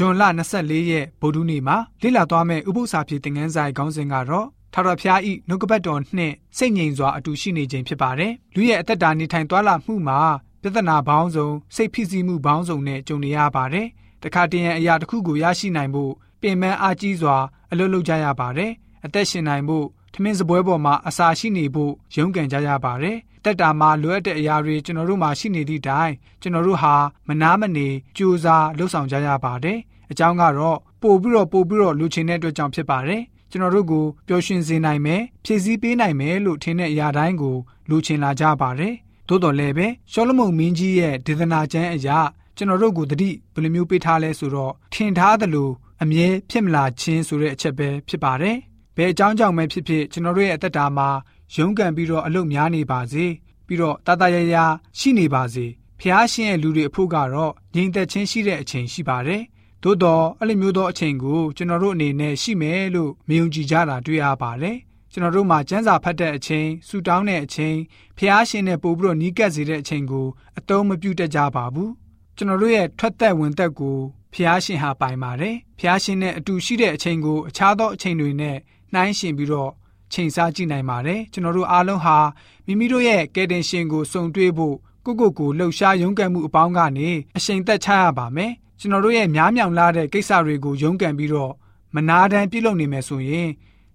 ဂျွန်လ24ရက်ဗုဒ္ဓနေ့မှာလေ့လာသွားမယ့်ဥပုသ္စာဖြစ်တဲ့ငန်းဆိုင်ခေါင်းစဉ်ကတော့ထာဝရဘုရားဤနှုတ်ကပတ်တော်နှင့်စိတ်ငြိမ်စွာအတူရှိနေခြင်းဖြစ်ပါတယ်။လူရဲ့အသက်တာနေထိုင်သွားလာမှုမှာပြဿနာပေါင်းစုံစိတ်ဖိစီးမှုပေါင်းစုံနဲ့ကြုံနေရပါတယ်။တခါတရံအရာတစ်ခုကိုရရှိနိုင်ဖို့ပင်ပန်းအားကြီးစွာအလုပ်လုပ်ကြရပါတယ်။အသက်ရှင်နိုင်ဖို့ထမင်းစပွဲပေါ်မှာအစာရှိနေဖို့ရုန်းကန်ကြရပါတယ်။ တက်တာမှာလိုအပ်တဲ့အရာတွေကျွန်တော်တို့မှာရှိနေသည့်တိုင်ကျွန်တော်တို့ဟာမနာမနေကြိုးစားလှုပ်ဆောင်ကြရပါတယ်။အကြောင်းကတော့ပို့ပြီးတော့ပို့ပြီးတော့လူချင်းတဲ့အတွက်ကြောင့်ဖြစ်ပါတယ်။ကျွန်တော်တို့ကိုပျော်ရွှင်စေနိုင်မယ်ဖြည့်ဆည်းပေးနိုင်မယ်လို့ထင်တဲ့အရာတိုင်းကိုလူချင်းလာကြပါတယ်။သို့တော်လည်းပဲရှောလမုန်မင်းကြီးရဲ့ဒေသနာကျမ်းအရာကျွန်တော်တို့ကိုတတိဘယ်လိုမျိုးပေးထားလဲဆိုတော့ထင်ထားသလိုအမြဲဖြစ်မလာခြင်းဆိုတဲ့အချက်ပဲဖြစ်ပါတယ်။ဘယ်အကြောင်းကြောင့်ပဲဖြစ်ဖြစ်ကျွန်တော်တို့ရဲ့အသက်တာမှာ ရုန်းကန်ပြီးတော့အလုတ်များနေပါစေပြီးတော့တတရရရှိနေပါစေဖျားရှင်ရဲ့လူတွေအဖို့ကတော့ငြိမ်သက်ခြင်းရှိတဲ့အချိန်ရှိပါတယ်။သို့တော့အဲ့လိုမျိုးသောအချိန်ကိုကျွန်တော်တို့အနေနဲ့ရှိမယ်လို့မယုံကြည်ကြတာတွေ့ရပါတယ်။ကျွန်တော်တို့မှာစံစာဖတ်တဲ့အချိန်ဆူတောင်းတဲ့အချိန်ဖျားရှင်နဲ့ပို့ပြီးတော့နီးကပ်စေတဲ့အချိန်ကိုအတုံးမပြုတ်တတ်ကြပါဘူး။ကျွန်တော်တို့ရဲ့ထွက်သက်ဝင်သက်ကိုဖျားရှင်ဟာပိုင်ပါတယ်။ဖျားရှင်နဲ့အတူရှိတဲ့အချိန်ကိုအခြားသောအချိန်တွေနဲ့နှိုင်းယှဉ်ပြီးတော့ ချိန်ဆကြည့်နိုင်ပါတယ်ကျွန်တော်တို့အားလုံးဟာမိမိတို့ရဲ့ကယ်တင်ရှင်ကိုစုံတွေ့ဖို့ကိုကိုကိုလှုပ်ရှားရုန်းကန်မှုအပေါင်းကနေအရှိန်သက်ချရပါမယ်ကျွန်တော်တို့ရဲ့များမြောင်လာတဲ့ကိစ္စတွေကိုရုန်းကန်ပြီးတော့မနာတမ်းပြုလုပ်နေမယ်ဆိုရင်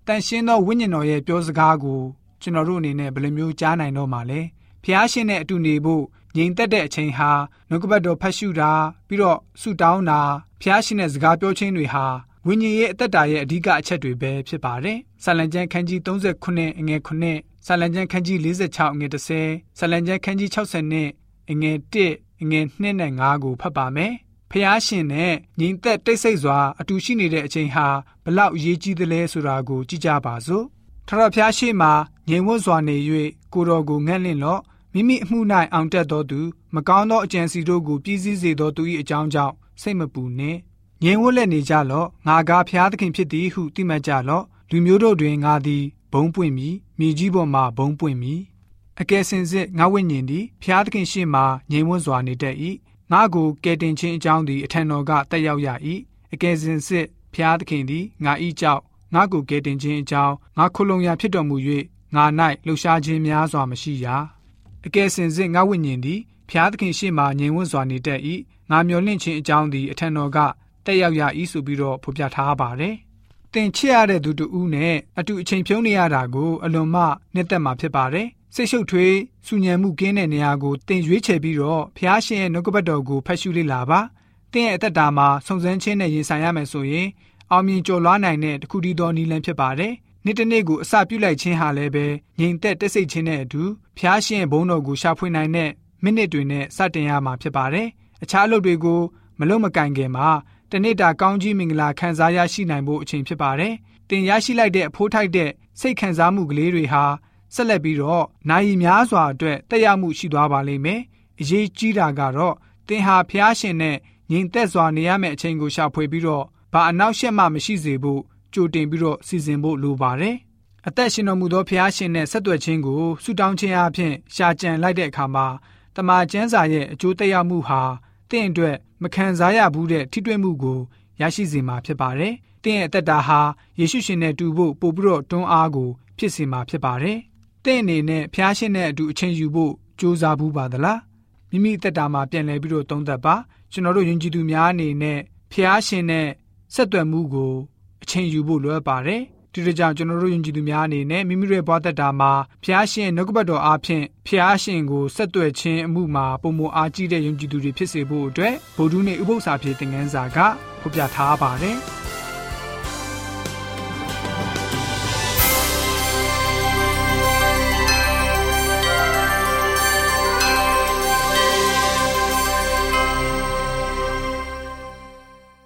တန်ရှင်းသောဝိညာဉ်တော်ရဲ့ပြောစကားကိုကျွန်တော်တို့အနေနဲ့ဘယ်လိုမျိုးကြားနိုင်တော့မှာလဲဖျားရှင်နဲ့အတူနေဖို့ငြိမ်သက်တဲ့အချိန်ဟာနှုတ်ကပတ်တော်ဖတ်ရှုတာပြီးတော့ဆုတောင်းတာဖျားရှင်တဲ့စကားပြောခြင်းတွေဟာ ဝိညာဉ်ရဲ့အသက်တာရဲ့အဓိကအချက်တွေပဲဖြစ်ပါတယ်။ဆာလံကျမ်းခန်းကြီး39အငယ်9ဆာလံကျမ်းခန်းကြီး46အငယ်10ဆာလံကျမ်းခန်းကြီး60နဲ့အငယ်1အငယ်2နဲ့5ကိုဖတ်ပါမယ်။ဖျားရှင်နဲ့ညီသက်တိတ်ဆိတ်စွာအတူရှိနေတဲ့အချိန်ဟာဘလောက်အရေးကြီးသလဲဆိုတာကိုကြည့်ကြပါစို့။ထရဖျားရှိမှငြိမ်ဝတ်စွာနေ၍ကိုတော်ကိုငန့်လင့်လော့မိမိအမှု၌အောင်တက်သောသူမကောင်းသောအကြံစီတို့ကိုပြည့်စည်စေသောသူ၏အကြောင်းကြောင့်စိတ်မပူနှင့် ငြိမ်ဝတ်လက်နေကြလော့ငါကားဖျားသခင်ဖြစ်သည်ဟုသိမှတ်ကြလော့လူမျိုးတို့တွင်ငါသည်ဘုံပွင့်မည်မြေကြီးပေါ်မှဘုံပွင့်မည်အကယ်စင်စစ်ငါဝိညာဉ်သည်ဖျားသခင်ရှေ့မှငြိမ်ဝတ်စွာနေတတ်၏ငါကိုကယ်တင်ခြင်းအကြောင်းသည်အထံတော်ကတက်ရောက်ရ၏အကယ်စင်စစ်ဖျားသခင်သည်ငါဤကြောင့်ငါကိုကယ်တင်ခြင်းအကြောင်းငါခုလုံရာဖြစ်တော်မူ၍ငါ၌လှူရှားခြင်းများစွာမရှိရာအကယ်စင်စစ်ငါဝိညာဉ်သည်ဖျားသခင်ရှေ့မှငြိမ်ဝတ်စွာနေတတ်၏ငါမျော်လင့်ခြင်းအကြောင်းသည်အထံတော်က တက်ရောက်ရ၏ဆိုပြီးတော့ဖော်ပြထားပါတယ်။တင်ချစ်ရတဲ့သူတူဦးနဲ့အတူအချိန်ဖြုံးနေရတာကိုအလွန်မှနှစ်သက်မှာဖြစ်ပါတယ်။စိတ်ရှုပ်ထွေးစူညံမှုကင်းတဲ့နေရာကိုတင်ရွေးချယ်ပြီးတော့ဖျားရှင်ရဲ့နှုတ်ကပတ်တော်ကိုဖတ်ရှုလေ့လာပါ။တင်ရဲ့အသက်တာမှာစုံစမ်းခြင်းနဲ့ရင်ဆိုင်ရမယ်ဆိုရင်အောင်မြင်ကျော်လွှားနိုင်တဲ့တခုတည်းသောနည်းလမ်းဖြစ်ပါတယ်။နေ့တစ်နေ့ကိုအစပြုလိုက်ခြင်းဟာလည်းပဲငြိမ်သက်တက်ဆိတ်ခြင်းနဲ့အတူဖျားရှင်ဘုန်းတော်ကိုရှာဖွေနိုင်တဲ့မိနစ်တွေနဲ့စတင်ရမှာဖြစ်ပါတယ်။အခြားအလုပ်တွေကိုမလုပ်မကင်ခင်မှာ တနေ့တာကောင်းကြီးမင်္ဂလာခံစားရရှိနိုင်ဖို့အချိန်ဖြစ်ပါတယ်။တင်ရရှိလိုက်တဲ့အဖိုးထိုက်တဲ့စိတ်ခံစားမှုကလေးတွေဟာဆက်လက်ပြီးတော့နိုင်များစွာအတွက်တက်ရောက်မှုရှိသွားပါလိမ့်မယ်။အရေးကြီးတာကတော့တင်ဟာဖျားရှင်နဲ့ညီသက်စွာနေရမယ့်အချိန်ကိုရှာဖွေပြီးတော့ဘာအနောက်ရှက်မှမရှိစေဖို့ကြိုတင်ပြီးတော့စီစဉ်ဖို့လိုပါတယ်။အသက်ရှင်တော်မူသောဖျားရှင်နဲ့ဆက်သွယ်ခြင်းကိုဆုတောင်းခြင်းအပြင်ရှာကြံလိုက်တဲ့အခါမှာတမန်ကျမ်းစာရဲ့အကျိုးသက်ရောက်မှုဟာ တင့်အတွက်မခံစားရဘူးတဲ့ထိတွေ့မှုကိုရရှိစေမှာဖြစ်ပါတယ်။တင့်ရဲ့အသက်တာဟာယေရှုရှင်နဲ့တူဖို့ပို့ပြီးတော့တွန်းအားကိုဖြစ်စေမှာဖြစ်ပါတယ်။တင့်အနေနဲ့ဖျားရှင်နဲ့အတူအချိန်ယူဖို့ကြိုးစားဘူးပါသလား။မိမိအသက်တာမှာပြန်လည်ပြီးတော့သုံးသပ်ပါ။ကျွန်တော်တို့ယဉ်ကျေးသူများအနေနဲ့ဖျားရှင်နဲ့ဆက်သွယ်မှုကိုအချိန်ယူဖို့လိုအပ်ပါတယ်။ ဒီလိုကြောင့်ကျွန်တော်တို့ယဉ်ကျေးသူများအနေနဲ့မိမိတို့ရဲ့ဘဝသက်တာမှာဖျားရှင်နှုတ်ကပတ်တော်အားဖြင့်ဖျားရှင်ကိုဆက်သွယ်ခြင်းအမှုမှာပုံမအားကြီးတဲ့ယဉ်ကျေးသူတွေဖြစ်စေဖို့အတွက်ဗုဒ္ဓနဲ့ဥပု္ပ္ပစာဖြစ်တဲ့ငန်းစာကဖော်ပြထားပါတယ်။